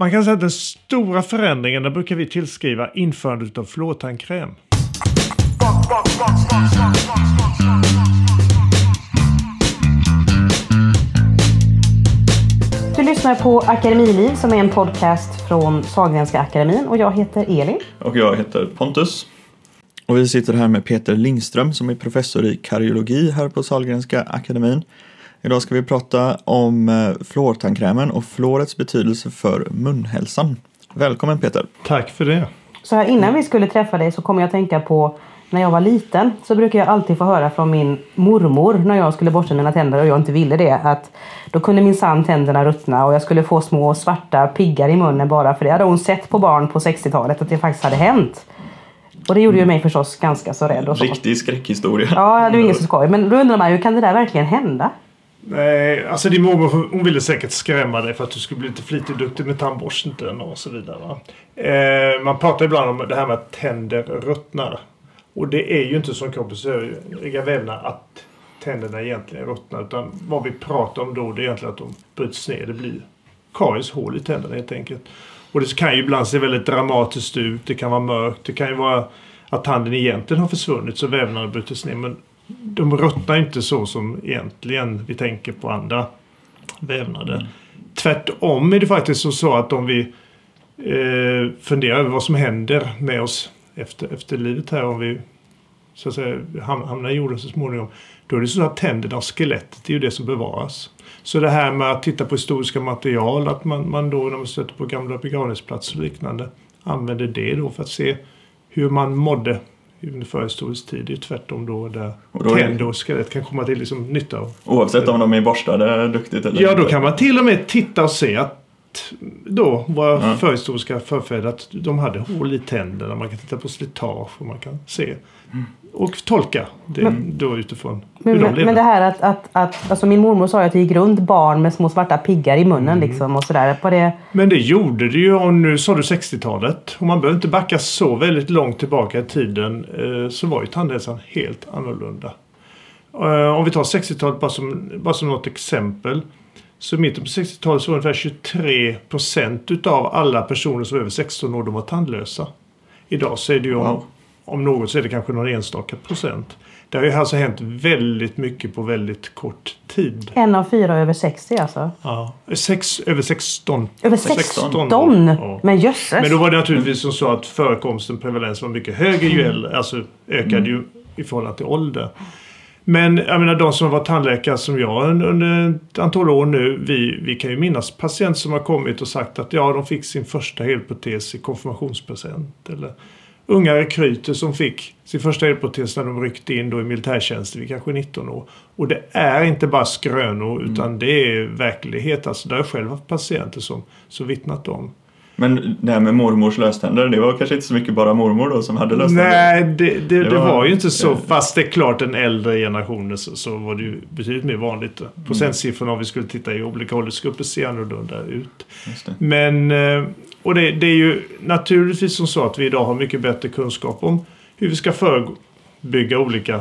Man kan säga att den stora förändringen den brukar vi tillskriva införandet av fluortandkräm. Du lyssnar på Akademiliv som är en podcast från Sahlgrenska akademin och jag heter Elin. Och jag heter Pontus. Och vi sitter här med Peter Lindström som är professor i kardiologi här på Sahlgrenska akademin. Idag ska vi prata om eh, fluortandkrämen och fluorets betydelse för munhälsan. Välkommen Peter! Tack för det! Så här innan vi skulle träffa dig så kom jag att tänka på när jag var liten så brukar jag alltid få höra från min mormor när jag skulle borsta mina tänder och jag inte ville det att då kunde min sann tänderna ruttna och jag skulle få små svarta piggar i munnen bara för det hade hon sett på barn på 60-talet att det faktiskt hade hänt. Och det gjorde ju mig förstås ganska så rädd. Och så. Riktig skräckhistoria. Ja, det är ju ingen som skoj. Men då undrar man ju, kan det där verkligen hända? Nej, alltså din mormor hon ville säkert skrämma dig för att du skulle bli lite flitig och duktig med tandborsten och så vidare. Va? Eh, man pratar ibland om det här med att tänder ruttnar. Och det är ju inte som kroppens övriga vävnad att tänderna egentligen ruttnar. Utan vad vi pratar om då det är egentligen att de bryts ner. Det blir karieshål i tänderna helt enkelt. Och det kan ju ibland se väldigt dramatiskt ut. Det kan vara mörkt. Det kan ju vara att tanden egentligen har försvunnit så vävnaden bryts ner. Men de ruttnar inte så som egentligen vi tänker på andra vävnader. Mm. Tvärtom är det faktiskt så att om vi eh, funderar över vad som händer med oss efter, efter livet här om vi så att säga, hamnar i jorden så småningom. Då är det så att tänderna och skelettet är ju det som bevaras. Så det här med att titta på historiska material, att man, man då när man stöter på gamla begravningsplatser och liknande använder det då för att se hur man mådde under förhistorisk tid. Det är tvärtom då där och tänder och skelett kan komma till liksom nytta. Oavsett om de är borstade duktigt eller Ja, då kan man till och med titta och se att då våra ja. förhistoriska förfäder att de hade hål i tänderna. Man kan titta på slitage och man kan se. Mm. Och tolka det men, då utifrån men, hur de lever. Men det här att, att, att alltså min mormor sa att det gick runt barn med små svarta piggar i munnen mm. liksom och sådär. På det... Men det gjorde det ju. Och nu sa du 60-talet. Och man behöver inte backa så väldigt långt tillbaka i tiden. Eh, så var ju tandhälsan helt annorlunda. Eh, om vi tar 60-talet bara som, bara som något exempel. Så i mitten på 60-talet så var ungefär 23 procent utav alla personer som är över 16 år de var tandlösa. Idag så är det ju om, wow. om något så är det kanske någon enstaka procent. Det har ju alltså hänt väldigt mycket på väldigt kort tid. En av fyra över 60 alltså? Ja, sex, över 16. Över 16? 16 ja. Men jösses! Men då var det naturligtvis som så att förekomsten, prevalens var mycket högre ju äldre, alltså ökade mm. ju i förhållande till ålder. Men jag menar de som har varit tandläkare som jag under ett antal år nu. Vi, vi kan ju minnas patienter som har kommit och sagt att ja, de fick sin första helprotes i konfirmationspresent. Eller unga rekryter som fick sin första helprotes när de ryckte in då i militärtjänsten vid kanske 19 år. Och det är inte bara skrönor utan mm. det är verklighet. Alltså, det har jag själv haft patienter som, som vittnat om. Men det här med mormors löständer, det var kanske inte så mycket bara mormor då som hade löständer? Nej, det, det, det, det var, var, ju inte så. Fast det är klart den äldre generationen så, så var det ju betydligt mer vanligt. Mm. Procentsiffrorna om vi skulle titta i olika åldersgrupper ser annorlunda ut. Men, eh, och det, det är ju naturligtvis som så att vi idag har mycket bättre kunskap om hur vi ska förebygga olika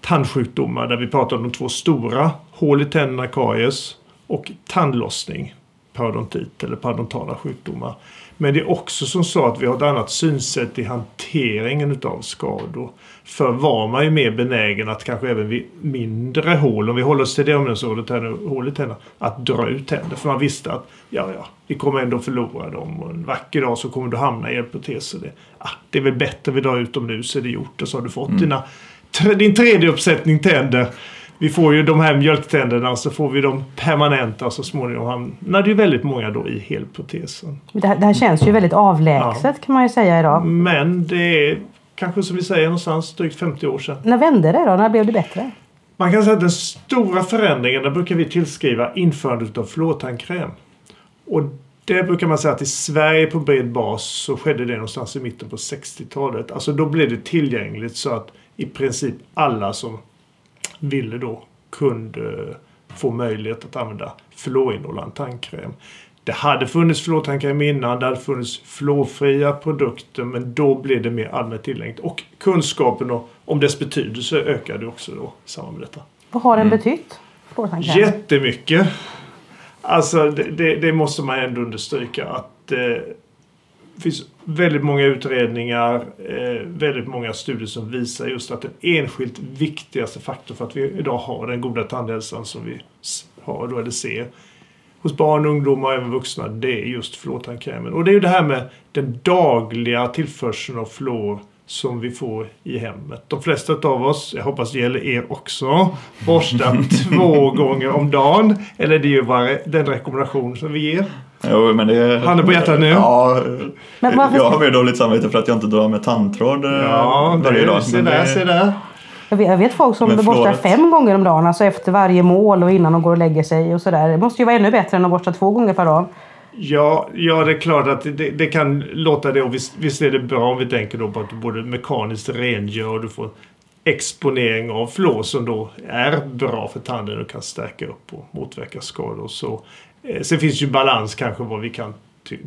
tandsjukdomar. Där vi pratar om de två stora, hål i tänderna, karies och tandlossning parodontit eller parodontala sjukdomar. Men det är också som så att vi har ett annat synsätt i hanteringen utav skador. Förr var man ju mer benägen att kanske även vid mindre hål, om vi håller oss till det området här nu, hål i tänderna, att dra ut tänder. För man visste att ja, ja, vi kommer ändå förlora dem och en vacker dag så kommer du hamna i en protes. Det, ah, det är väl bättre vi drar ut dem nu så är det gjort och så har du fått mm. dina, din tredje uppsättning tänder vi får ju de här mjölktänderna så får vi dem permanenta så småningom hamnar det ju väldigt många då i helprotesen. Det här, det här känns ju väldigt avlägset ja. kan man ju säga idag. Men det är kanske som vi säger någonstans drygt 50 år sedan. När vände det då? När blev det bättre? Man kan säga att den stora förändringen, där brukar vi tillskriva införandet av fluortandkräm. Och det brukar man säga att i Sverige på bred bas så skedde det någonstans i mitten på 60-talet. Alltså då blev det tillgängligt så att i princip alla som ville då kunde få möjlighet att använda fluorinnehållande tandkräm. Det hade funnits fluortandkräm innan, det hade funnits fluorfria produkter men då blev det mer allmänt tillgängligt. Och kunskapen om dess betydelse ökade också då i samband med detta. Vad har den mm. betytt? Jättemycket. Alltså det, det, det, måste man ändå understryka att att eh, det finns väldigt många utredningar, eh, väldigt många studier som visar just att den enskilt viktigaste faktorn för att vi idag har den goda tandhälsan som vi har då, eller ser hos barn, ungdomar och även vuxna, det är just fluortandkrämen. Och det är ju det här med den dagliga tillförseln av fluor som vi får i hemmet. De flesta av oss, jag hoppas det gäller er också, borstar två gånger om dagen. Eller det är ju den rekommendation som vi ger. Jo, men det... Handen på hjärtat nu. Ja, Men varför- jag har mer dåligt samvete för att jag inte drar med tandtråd eh, Ja, varje det, dag. se men där, det- se där. Jag vet, jag vet folk som borstar fem gånger om dagen, alltså efter varje mål och innan de går och lägger sig och sådär. Det måste ju vara ännu bättre än att borsta två gånger per dag. Ja, ja, det är klart att det, det kan låta det och visst, visst är det bra om vi tänker då på att du både mekaniskt rengör och du får exponering av fluor som då är bra för tanden och kan stärka upp och motverka skador. Så, eh, sen finns ju balans kanske vad vi kan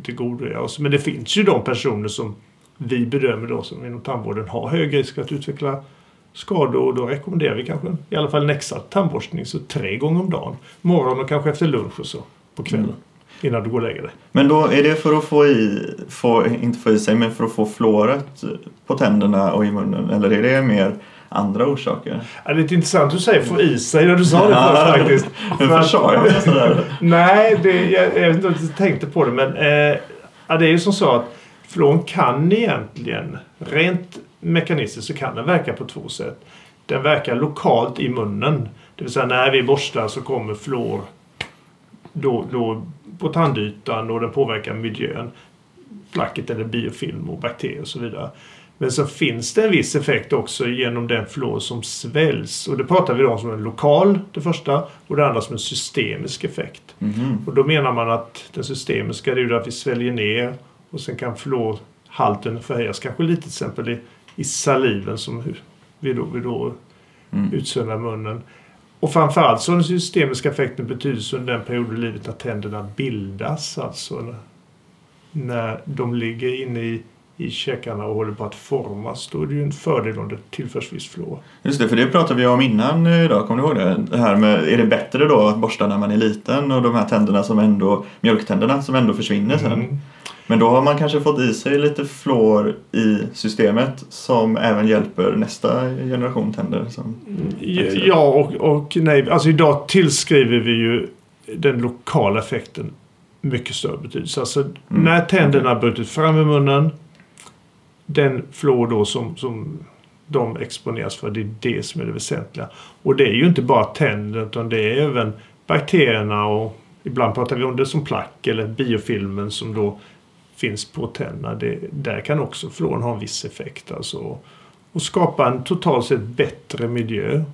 tillgodogöra oss. Men det finns ju de personer som vi bedömer då som inom tandvården har hög risk att utveckla skador och då rekommenderar vi kanske i alla fall en extra tandborstning så tre gånger om dagen. Morgon och kanske efter lunch och så på kvällen. Innan du går och lägger dig. Men då är det för att få i, få, inte få i sig, men för att få fluoret på tänderna och i munnen? Eller är det mer andra orsaker? Ja, det är intressant att du säger få i sig när du sa det först faktiskt. Varför sa jag det sådär? Nej, det, jag, jag vet inte om du tänkte på det men eh, ja, det är ju som så att fluon kan egentligen rent mekanistiskt så kan den verka på två sätt. Den verkar lokalt i munnen. Det vill säga när vi borstar så kommer fluor då, då på tandytan och den påverkar miljön. Placket eller biofilm och bakterier och så vidare. Men så finns det en viss effekt också genom den fluor som sväljs. Och det pratar vi om som en lokal, det första, och det andra som en systemisk effekt. Mhm. Och då menar man att den systemiska det är ju att vi sväljer ner och sen kan fluorhalten förhöjas kanske lite till exempel i, i saliven som vi då, vi då Mm. utsöndrar munnen. Och framförallt så har den systemiska effekten betydelse under den period i livet när tänderna bildas. Alltså när de ligger inne i, i käkarna och håller på att formas. Då är det ju en fördel om det tillförs viss fluor. Just det, för det pratade vi om innan eh, idag, kommer du ihåg det? det här med, är det bättre då att borsta när man är liten och de här tänderna som ändå, mjölktänderna som ändå försvinner sen? Mm. Men då har man kanske fått i sig lite fluor i systemet som även hjälper nästa generation tänder. Som, Ja och, och nej. Alltså idag tillskriver vi ju den lokala effekten mycket större betydelse. Alltså när tänderna brutit fram i munnen. Den fluor då som, som de exponeras för. Det är det som är det väsentliga. Och det är ju inte bara tänder utan det är även bakterierna och ibland pratar vi om det som plack eller biofilmen som då finns på tänderna. Det, där kan också fluoren ha en viss effekt. Alltså, och skapa en totalt sett bättre miljö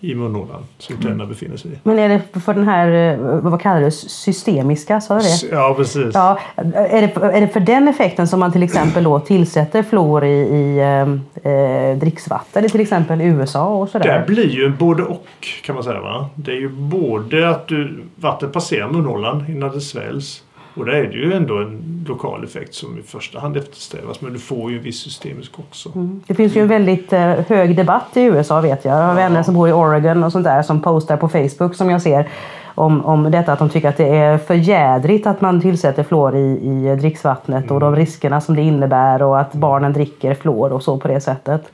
i munhålan som tänderna befinner sig i. Men är det för den här, eh, vad kallar du systemiska, sa du det? Ja, precis. Ja, är det, är det för den effekten som man till exempel då tillsätter fluor i, i eh, eh, dricksvatten i till exempel USA och Det sådär? blir ju både och kan man säga. Va? Det är ju både att du, vattnet passerar munhålan innan det sväljs. Och det är det ju ändå en lokal effekt som i första hand eftersträvas. Men du får ju en viss systemisk också. Det finns ju en väldigt eh, hög debatt i USA vet jag. Jag har vänner som bor i Oregon och sånt där som postar på Facebook som jag ser om, om detta att de tycker att det är för jädrigt att man tillsätter fluor i, i dricksvattnet och de riskerna som det innebär och att barnen dricker fluor och så på det sättet.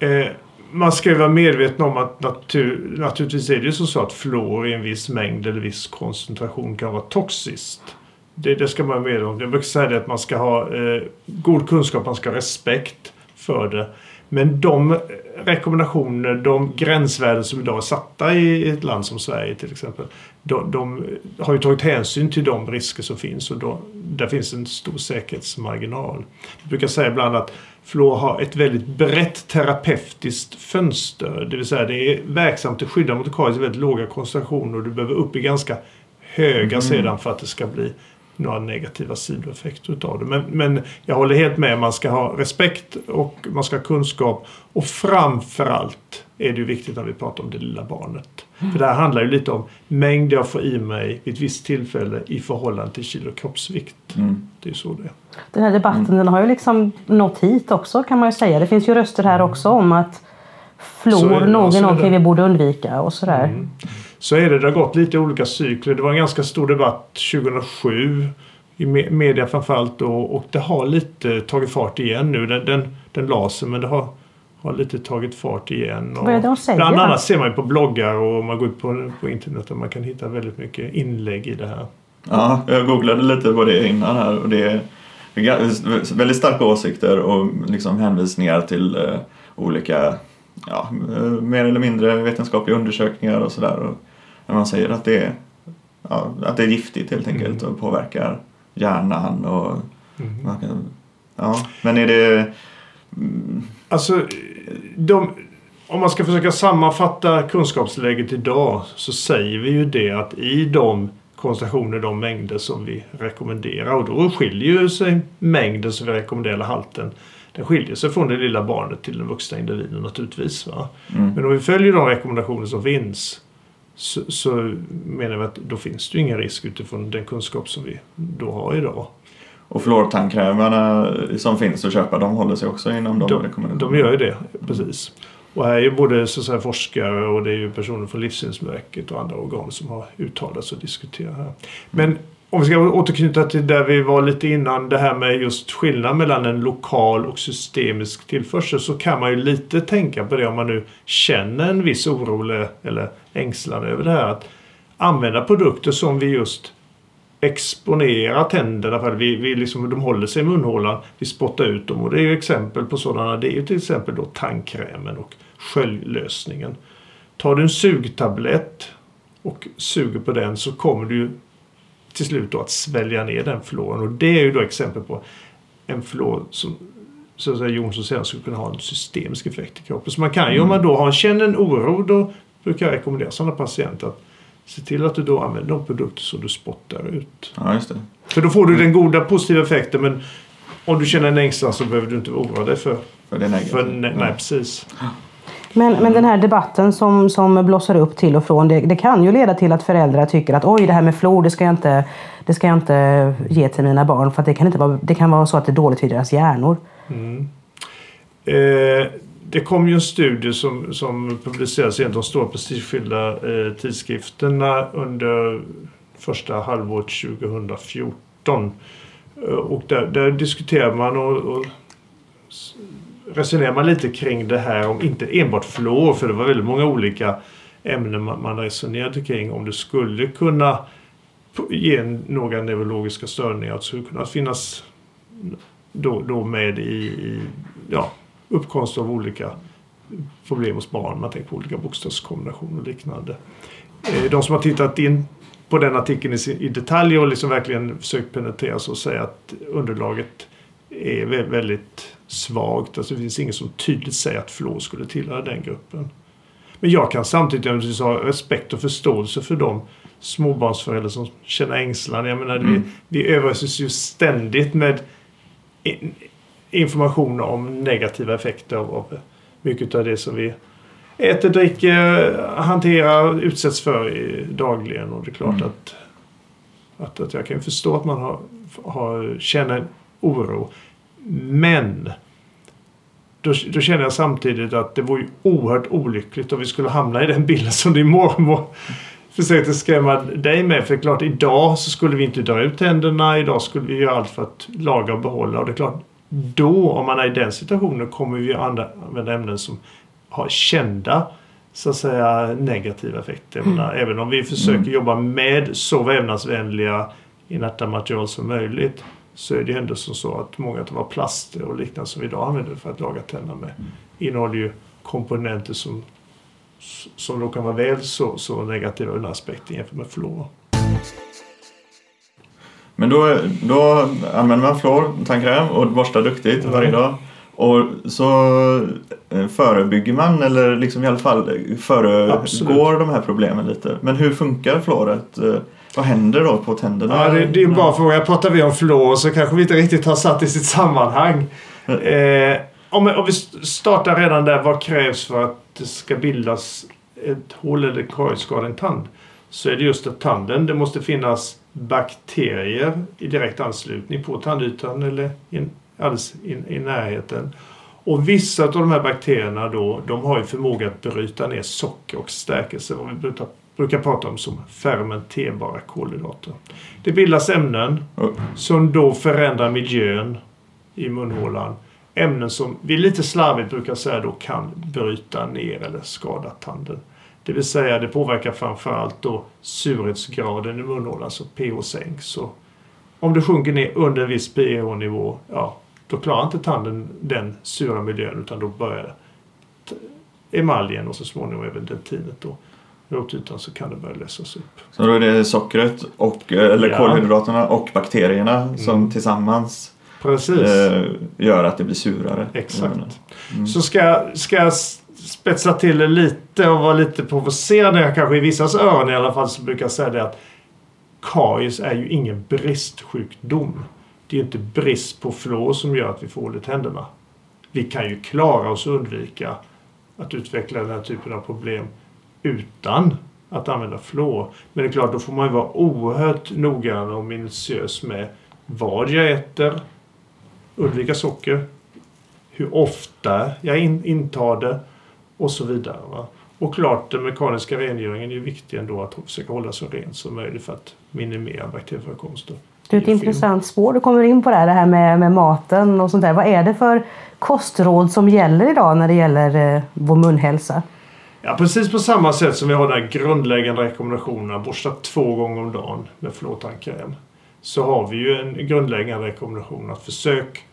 Eh, man ska ju vara medveten om att natur, naturligtvis är det ju så, så att fluor i en viss mängd eller viss koncentration kan vara toxiskt. Det, det ska man vara medveten om. Jag brukar säga det att man ska ha eh, god kunskap, man ska ha respekt för det. Men de rekommendationer, de gränsvärden som idag är satta i ett land som Sverige till exempel. De, de har ju tagit hänsyn till de risker som finns och då, där finns en stor säkerhetsmarginal. Jag brukar säga ibland att fluor har ett väldigt brett terapeutiskt fönster. Det vill säga det är verksamt att skydda mot karies i väldigt låga koncentrationer och du behöver upp i ganska höga sedan för att det ska bli några negativa sidoeffekter utav det. Men, men jag håller helt med, man ska ha respekt och man ska ha kunskap. Och framförallt är det ju viktigt när vi pratar om det lilla barnet. För det här handlar ju lite om mängd jag får i mig vid ett visst tillfälle i förhållande till kilo kroppsvikt. Mm. Det är så det är. Den här debatten den har ju liksom nått hit också kan man ju säga. Det finns ju röster här också om att är någonting vi borde undvika och sådär. Mm. Så är det. Det har gått lite olika cykler. Det var en ganska stor debatt 2007 i me- media framförallt då, och det har lite tagit fart igen nu. Den, den, den la sig men det har, har lite tagit fart igen. Och Vad är det de säger bland annat ser man ju på bloggar och man går ut på, på internet och man kan hitta väldigt mycket inlägg i det här. Ja, jag googlade lite på det innan här och det är väldigt starka åsikter och liksom hänvisningar till eh, olika ja, eh, mer eller mindre vetenskapliga undersökningar och sådär. När man säger att det är, ja, att det är giftigt helt enkelt och påverkar hjärnan och Mm. kan, ja, men är det mm, Alltså, de, om man ska försöka sammanfatta kunskapsläget idag så säger vi ju det att i de koncentrationer, de mängder som vi rekommenderar och då skiljer ju sig mängden som vi rekommenderar, eller halten, den skiljer sig från det lilla barnet till den vuxna individen naturligtvis. Va? mm, Men om vi följer de rekommendationer som finns så, så menar vi att då finns det ju ingen risk utifrån den kunskap som vi då har idag. och fluortandkrämerna som finns att köpa de håller sig också inom de, De, rekommendationerna? de gör ju det, precis. Och här är ju både så säga, forskare och det är ju personer från Livsmedelsverket och andra organ som har uttalat sig och diskuterat här. Men om vi ska återknyta till där vi var lite innan, det här med just skillnad mellan en lokal och systemisk tillförsel så kan man ju lite tänka på det om man nu känner en viss oro eller, ängslan över det här. Att använda produkter som vi just exponerar tänderna för. Vi, vi liksom, de håller sig i munhålan. Vi spottar ut dem och det är ju exempel på sådana. Det är ju till exempel då tandkrämen och sköljlösningen. Tar du en sugtablett och suger på den så kommer du ju till slut då att svälja ner den fluoren. Och det är ju då exempel på en fluor som så att säga, Jonsson säger skulle kunna ha en systemisk effekt i kroppen. Så man kan ju om man då har, känner en oro då brukar jag rekommendera sådana patienter att se till att du då använder de produkter som du spottar ut. Ja, just det. För då får du den goda positiva effekten men om du känner en ängslan så behöver du inte oroa dig för, För det för nej, nej precis. Men, men den här debatten som, som blossar upp till och från, det, det kan ju leda till att föräldrar tycker att oj, det här med flor det ska jag inte, det ska jag inte ge till mina barn för att det kan, inte vara, det kan vara så att det är dåligt för deras hjärnor. Mm. Eh, det kom ju en studie som, som publicerades i en av de stora prestigefyllda eh, tidskrifterna under första halvåret 2014. Eh, och där, där diskuterar man och, och resonerar man lite kring det här om inte enbart fluor, för det var väldigt många olika ämnen man, man resonerade kring om det skulle kunna ge några neurologiska störningar. Att det skulle kunna finnas då, då med i, i ja, uppkomst av olika problem hos barn. Man tänker på olika bokstavskombinationer och liknande. Eh, de som har tittat in på den artikeln i, i detalj och liksom verkligen försökt penetrera så säger att underlaget är vä- väldigt svagt. Alltså det finns ingen som tydligt säger att fluor skulle tillhöra den gruppen. Men jag kan samtidigt ha respekt och förståelse för de småbarnsföräldrar som känner ängslan. Jag menar, Mm. vi, vi överöses ju ständigt med in- information om negativa effekter av, av mycket av det som vi äter, dricker, hanterar, utsätts för dagligen. Och det är klart Mm. att, att, att jag kan förstå att man har, har, känner oro. Men då, då känner jag samtidigt att det vore ju oerhört olyckligt om vi skulle hamna i den bilden som din mormor försökte skrämma dig med. För klart, idag så skulle vi inte dra ut tänderna. Idag skulle vi göra allt för att laga och behålla. Och det är klart, då, om man är i den situationen, kommer vi använda ämnen som har kända så att säga negativa effekter. Menar, Även om vi försöker Mm. jobba med så vävnadsvänliga inerta material som möjligt så är det ändå som så att många av de plaster och liknande som vi idag använder för att laga tänderna med innehåller ju komponenter som, som då kan vara väl så, så negativa ur den aspekten jämfört med fluor. Men då, då använder man fluor, tandkräm och borstar duktigt Mm. varje dag. Och så eh, förebygger man eller liksom i alla fall föregår Absolut. de här problemen lite. Men hur funkar fluoret? Eh, Vad händer då på tänderna? Ja, det, det är en bra fråga. Pratar vi om fluor så kanske vi inte riktigt har satt i sitt sammanhang. Eh, om, om vi startar redan där, vad krävs för att det ska bildas ett hål eller kariesskada i en tand? Så är det just att tanden, det måste finnas bakterier i direkt anslutning på tandytan eller in, alldeles in, i närheten. Och vissa av de här bakterierna då, de har ju förmåga att bryta ner socker och stärkelse. Om vi brukar prata om som fermenterbara kolhydrater. Det bildas ämnen Oh. som då förändrar miljön i munhålan. Ämnen som vi lite slarvigt brukar säga då kan bryta ner eller skada tanden. Det vill säga det påverkar framförallt då surhetsgraden i munhålan, så pH sänks. Så om det sjunker ner under en viss pH-nivå, ja, då klarar inte tanden den sura miljön utan då börjar emaljen och så småningom även dentinet då rotytan så kan det börja lösas upp. Så då är det sockret och, eller Ja. kolhydraterna och bakterierna som Mm. tillsammans Precis. eh, gör att det blir surare. Exakt. Mm. Så ska, ska jag spetsa till det lite och vara lite provocerande, kanske i vissas öron i alla fall, så brukar jag säga det att karies är ju ingen bristsjukdom. Det är ju inte brist på fluor som gör att vi får ont i tänderna. Vi kan ju klara oss och undvika att utveckla den här typen av problem utan att använda fluor. Men det är klart, då får man ju vara oerhört noggrann och minutiös med vad jag äter, undvika socker, hur ofta jag in, intar det och så vidare. Va? Och klart, den mekaniska rengöringen är ju viktig ändå att försöka hålla så rent som möjligt för att minimera bakterieförekomsten. Det är ett intressant spår du kommer in på där, det här med, med maten och sånt där. Vad är det för kostråd som gäller idag när det gäller eh, vår munhälsa? Ja, precis på samma sätt som vi har den grundläggande rekommendationen borsta två gånger om dagen med fluortandkräm. Så har vi ju en grundläggande rekommendation att försök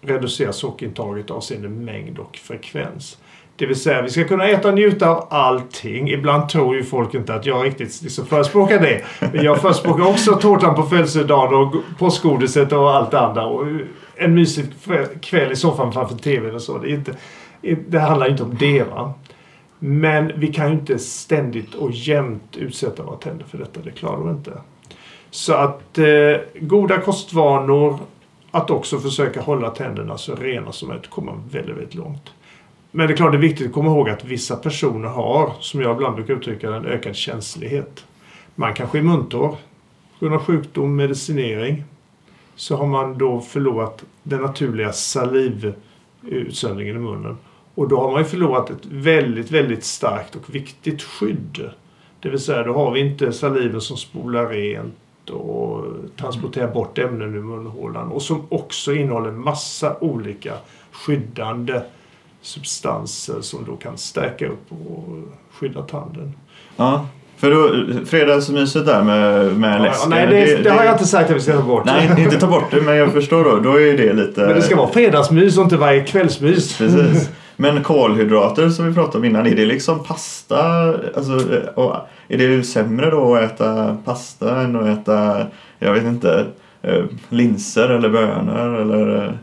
reducera sockerintaget avseende mängd och frekvens. Det vill säga, vi ska kunna äta och njuta av allting. Ibland tror ju folk inte att jag riktigt liksom förespråkar det. Men jag förespråkar också tårtan på födelsedagen och påskgodiset och allt det andra. Och en mysig kväll i soffan framför TVn och så. Det, är inte, det handlar inte om det. va. Men vi kan ju inte ständigt och jämt utsätta våra tänder för detta. Det klarar vi inte. Så att eh, goda kostvanor, att också försöka hålla tänderna så rena som möjligt, kommer väldigt, väldigt långt. Men det är klart det är viktigt att komma ihåg att vissa personer har, som jag ibland brukar uttrycka det, en ökad känslighet. Man kanske är muntorr på grund av sjukdom, medicinering. Så har man då förlorat den naturliga salivutsöndringen i munnen. Och då har man ju förlorat ett väldigt, väldigt starkt och viktigt skydd. Det vill säga, då har vi inte saliven som spolar rent och transporterar bort ämnen ur munhålan och som också innehåller massa olika skyddande substanser som då kan stärka upp och skydda tanden. Ja, för då, fredagsmyset där med, med Ja, läsken. nej, det, det, har jag inte sagt att vi ska ta bort. Nej, inte ta bort det, men jag förstår då. Då är det lite... Men det ska vara fredagsmys och inte varje kvällsmys. Precis. Men kolhydrater som vi pratade om innan, är det liksom pasta? Alltså, är det sämre då att äta pasta än att äta, jag vet inte, eh, linser eller bönor eller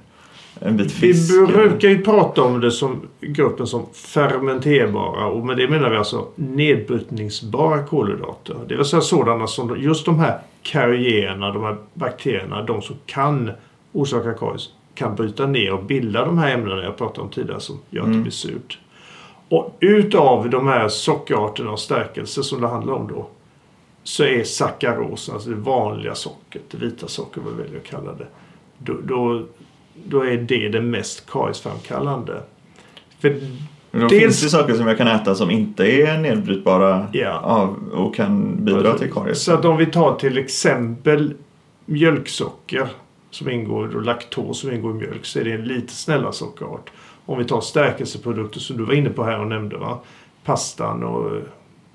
en bit Vi fisk? brukar ju prata om det som gruppen som fermenterbara och med det menar vi alltså nedbrytningsbara kolhydrater. Det vill säga sådana som just de här karierna, de här bakterierna, de som kan orsaka karies, kan bryta ner och bilda de här ämnena jag pratade om tidigare som gör att det Mm. blir surt. Och utav de här sockerarterna och stärkelse som det handlar om då så är sackaros, alltså det vanliga sockret, det vita socker vad vi väljer att kalla det. Då, då, då är det det mest kariesframkallande. För Då Dels- finns det saker som jag kan äta som inte är nedbrytbara av, och kan bidra till karies. Så att om vi tar till exempel mjölksocker som ingår och laktos som ingår i mjölk så är det en lite snällare sockerart. Om vi tar stärkelseprodukter som du var inne på här och nämnde va. Pastan och eh,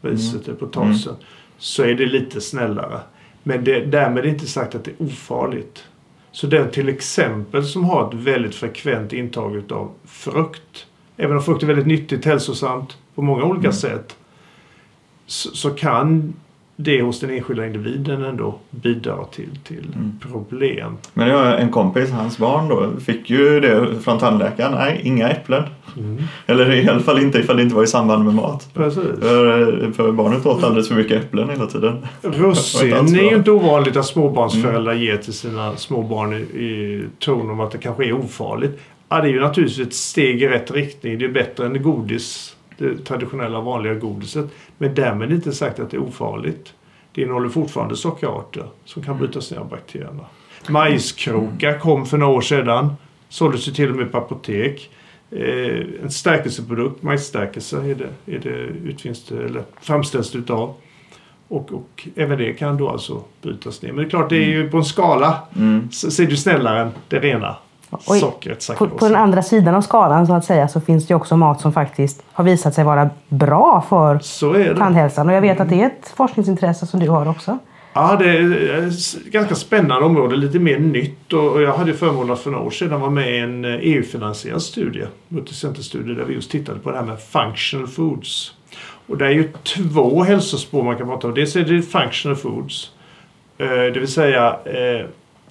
riset och potatisen. Så är det lite snällare. Men det, därmed är inte sagt att det är ofarligt. Så den till exempel som har ett väldigt frekvent intag av frukt. Även om frukt är väldigt nyttigt, hälsosamt på många olika Mm. sätt. Så, så kan det hos den enskilda individen ändå bidra till, till Mm. problem. Men jag har en kompis, hans barn då, fick ju det från tandläkaren. Nej, inga äpplen. Eller i alla fall inte ifall det inte var i samband med mat. Precis. För, för barnet åt alldeles för mycket äpplen hela tiden. Russin är ju inte ovanligt att småbarnsföräldrar ger till sina små barn i, i tron om att det kanske är ofarligt. Ja, det är ju naturligtvis ett steg i rätt riktning. Det är bättre än godis, det traditionella vanliga godiset. Men därmed inte sagt att det är ofarligt. Det innehåller fortfarande sockerarter som kan brytas ner av bakterierna. Majskrokar kom för några år sedan. Såldes ju till och med på apotek. Eh, en stärkelseprodukt, majsstärkelse är det, är det utvinns det, eller framställs det utav. Och, och även det kan då alltså brytas ner. Men det är klart, det är ju på en skala så, så är det snällare än det rena Och i- sockret, På, på den andra sidan av skalan så att säga så finns det också mat som faktiskt har visat sig vara bra för tandhälsan. Och jag vet att det är ett forskningsintresse som du har också. Ja, det är ett ganska spännande område, lite mer nytt. Och och jag hade förmånen att för några år sedan vara med i en eh, EU-finansierad studie, multicenterstudie, där vi just tittade på det här med functional foods. Och det är ju två hälsospår man kan prata om. Dels är det functional foods, eh, det vill säga eh,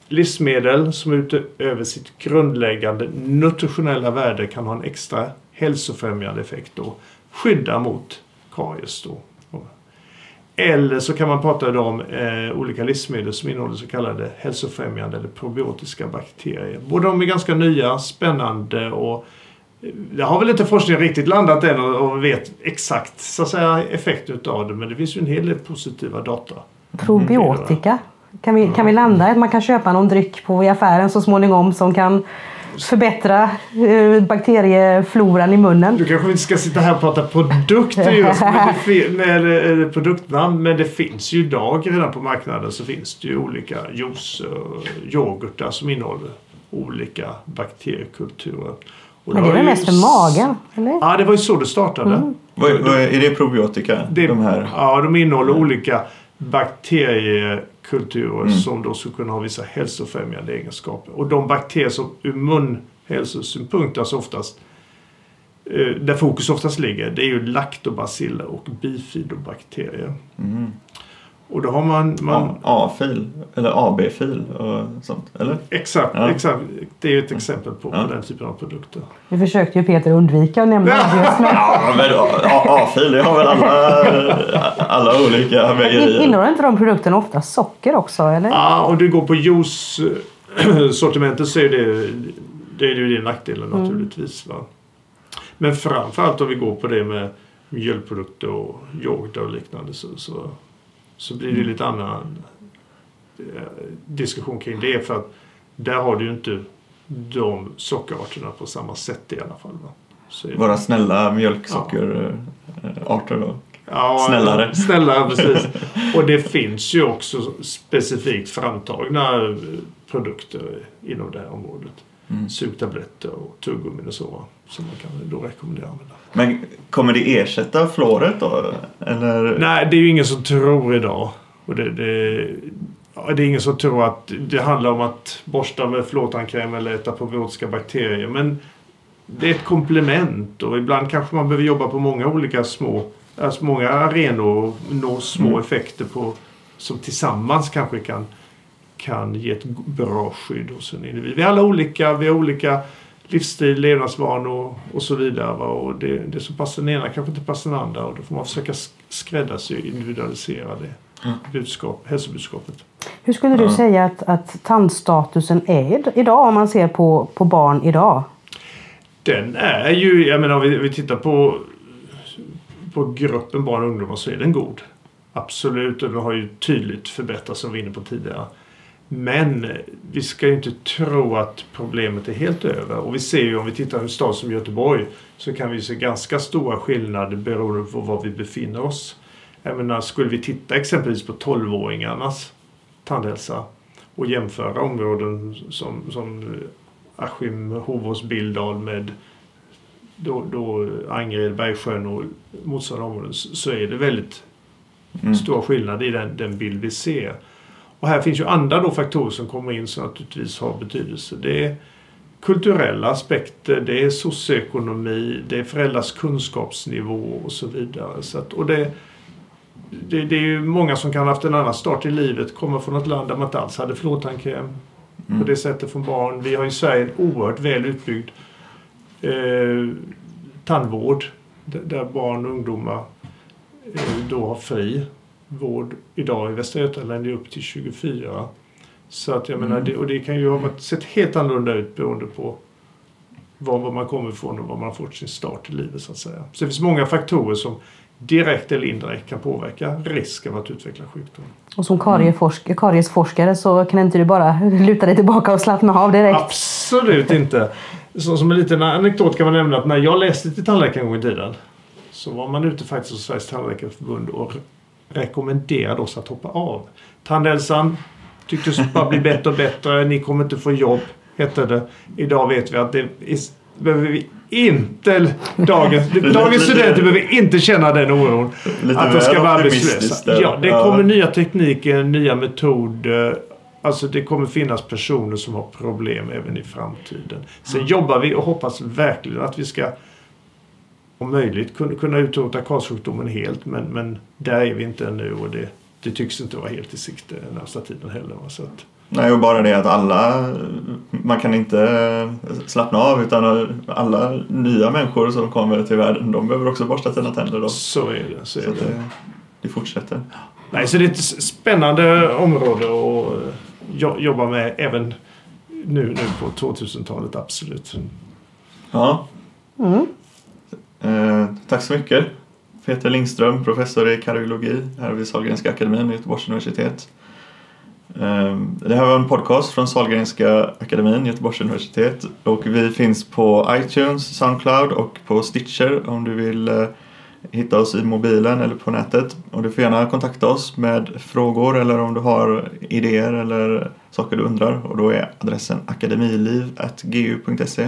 livsmedel som utöver sitt grundläggande nutritionella värde kan ha en extra hälsofrämjande effekt och skydda mot karies. Då. Eller så kan man prata om eh, olika livsmedel som innehåller så kallade hälsofrämjande eller probiotiska bakterier. Båda de är ganska nya, spännande och eh, det har väl inte forskningen riktigt landat än och, och vet exakt så att säga, effekt utav det men det finns ju en hel del positiva data. Probiotika. Kan vi, kan vi landa i att man kan köpa någon dryck på i affären så småningom som kan förbättra eh, bakteriefloran i munnen? Du kanske inte ska sitta här och prata produkter just med, med produktnamn men det finns ju idag redan på marknaden så finns det ju olika juice och yoghurtar som innehåller olika bakteriekulturer. Och Men det är väl ju mest för magen? Eller? Ja, det var ju så det startade. Vad, vad, är det probiotika? Det, de här? Ja, de innehåller olika bakteriekulturer som då skulle kunna ha vissa hälsofrämjande egenskaper. Och de bakterier som ur munhälsosynpunkt, alltså oftast eh, där fokus oftast ligger, det är ju laktobaciller och bifidobakterier. Mm. Och då har man... man A-fil eller AB-fil och sånt, eller? Exakt, Ja. exakt. Det är ju ett exempel på, Ja. på den typen av produkter. Nu försökte ju Peter undvika att nämna det men Ja, men A-fil, det har väl alla, alla olika mejerier? innehåller inte de produkterna ofta socker också? Eller? Ja, om du går på juice-sortimentet så är det, det är ju din nackdelen naturligtvis. Va? Men framförallt om vi går på det med mjölkprodukter och yoghurt och liknande så, så, så blir det lite annan eh, diskussion kring det. För att där har du ju inte de sockerarterna på samma sätt i alla fall. Våra snälla mjölksockerarter då. Ja, Snällare. Snällare, precis. Och det finns ju också specifikt framtagna eh, produkter inom det här området. Mm. Sugtabletter och tuggummin och så. Som man kan då rekommendera att använda. Men kommer det ersätta fluoret då? Eller? Nej, det är ju ingen som tror idag. Och det, det, det är ingen som tror att det handlar om att borsta med fluortandkräm eller äta probiotiska bakterier. Men det är ett komplement och ibland kanske man behöver jobba på många olika små, alltså många arenor och nå små Mm. effekter på, som tillsammans kanske kan, kan ge ett bra skydd hos en individ. Vi är alla olika, vi har olika livsstil, levnadsvanor och så vidare. Och det, det som passar den ena kanske inte passar den andra och då får man försöka sk- skräddarsy, individualisera det budskap, hälsobudskapet. Hur skulle du Ja. säga att, att tandstatusen är id- idag om man ser på, på barn idag? Den är ju, jag menar om vi, vi tittar på, på gruppen barn och ungdomar så är den god. Absolut, och den har ju tydligt förbättrats som vi var inne på tidigare. Men vi ska ju inte tro att problemet är helt över. Och vi ser ju om vi tittar på en stad som Göteborg så kan vi se ganska stora skillnader beroende på var vi befinner oss. Jag menar, skulle vi titta exempelvis på 12-åringarnas tandhälsa och jämföra områden som, som Askim, Hovås, Billdal med då, då Angered, Bergsjön och motsvarande områden så så är det väldigt Mm. stora skillnader i den, den bild vi ser. Och här finns ju andra då faktorer som kommer in som naturligtvis har betydelse. Det är kulturella aspekter, det är socioekonomi, det är föräldrars kunskapsnivå och så vidare. Så att, och det, det, det är ju många som kan ha haft en annan start i livet, kommer från ett land där man inte alls hade fluortandkräm Mm. på det sättet från barn. Vi har i Sverige en oerhört väl utbyggd eh, tandvård där, där barn och ungdomar eh, då har fri vård. Idag i Västra Götaland är upp till 24. Så att jag menar, Mm. det, och det kan ju ha sett helt annorlunda ut beroende på var, var man kommer ifrån och var man har fått sin start i livet så att säga. Så det finns många faktorer som direkt eller indirekt kan påverka risken att utveckla sjukdom. Och som karieforsk- kariesforskare så kan inte du bara luta dig tillbaka och slappna av direkt? Absolut inte. Så som en liten anekdot kan man nämna att när jag läste till tandläkare en gång i tiden så var man ute faktiskt hos Sveriges tandläkarförbund och rekommenderade oss att hoppa av. Tandhälsan tycktes bara bli bättre och bättre. Ni kommer inte få jobb, hette det. Idag vet vi att det är, behöver vi inte... Dagens, dagens studenter behöver inte känna den oron. Lite att de ska vara arbetslösa. Ja, det Ja. kommer nya tekniker, nya metoder. Alltså det kommer finnas personer som har problem även i framtiden. Sen jobbar vi och hoppas verkligen att vi ska om möjligt kunna, kunna utrota karsjukdomen helt. Men, men där är vi inte ännu och det, det tycks inte vara helt i sikte närmsta tiden heller. va. Så att, Nej, och bara det att alla, man kan inte slappna av utan alla nya människor som kommer till världen, de behöver också borsta sina tänder då. så är det. Så är Så det. det, det fortsätter. Nej, så det är ett spännande område att eh, jo- jobba med även nu, nu på 2000-talet, absolut. Ja, Mm eh, tack så mycket. Peter Lindström, professor i kardiologi här vid Sahlgrenska akademin vid Göteborgs universitet. Eh, Det här var en podcast från Sahlgrenska akademin, Göteborgs universitet och vi finns på iTunes, Soundcloud och på Stitcher om du vill eh, hitta oss i mobilen eller på nätet. Och du får gärna kontakta oss med frågor eller om du har idéer eller saker du undrar och då är adressen akademiliv.gu.se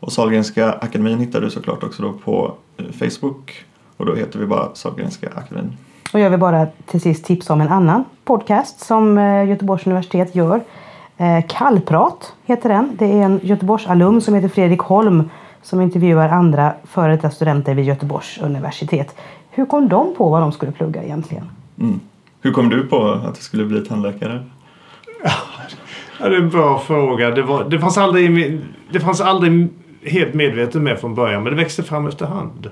och Sahlgrenska akademin hittar du såklart också då på eh, Facebook och då heter vi bara Sahlgrenska akademin. Och jag vill bara till sist tipsa om en annan podcast som eh, Göteborgs universitet gör. Eh, Kallprat heter den. Det är en Göteborgsalum som heter Fredrik Holm som intervjuar andra före detta studenter vid Göteborgs universitet. Hur kom de på vad de skulle plugga egentligen? Mm. Hur kom du på att du skulle bli tandläkare? Ja, det är en bra fråga. Det, var, det, fanns aldrig, det fanns aldrig helt medveten med från början, men det växte fram efterhand.